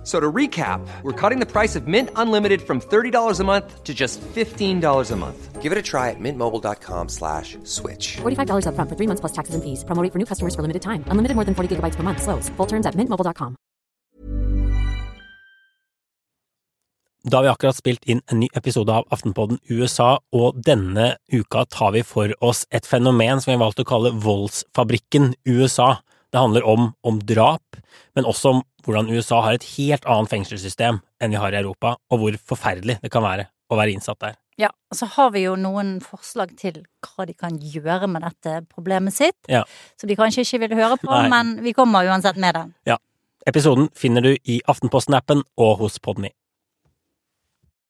F- So to recap, we're cutting the price of Mint Unlimited from $30 a month to just $15 a month. Give it a try at mintmobile.com slash switch. $45 upfront for three months plus taxes and fees. Promo rate for new customers for limited time. Unlimited more than 40 gigabytes per month. Slows. Full terms at mintmobile.com. Da har vi akkurat spilt inn en ny episode av Aftenpodden USA, og denne uka tar vi for oss et fenomen som vi har valgt å kalle voldsfabrikken USA. Det handler om, om drap, men også om hvordan USA har et helt annet fengselssystem enn vi har i Europa, og hvor forferdelig det kan være å være innsatt der. Ja, og så har vi jo noen forslag til hva de kan gjøre med dette problemet sitt, Ja. som de kanskje ikke vil høre på, men vi kommer uansett med den. Ja. Episoden finner du i Aftenposten-appen og hos Podme.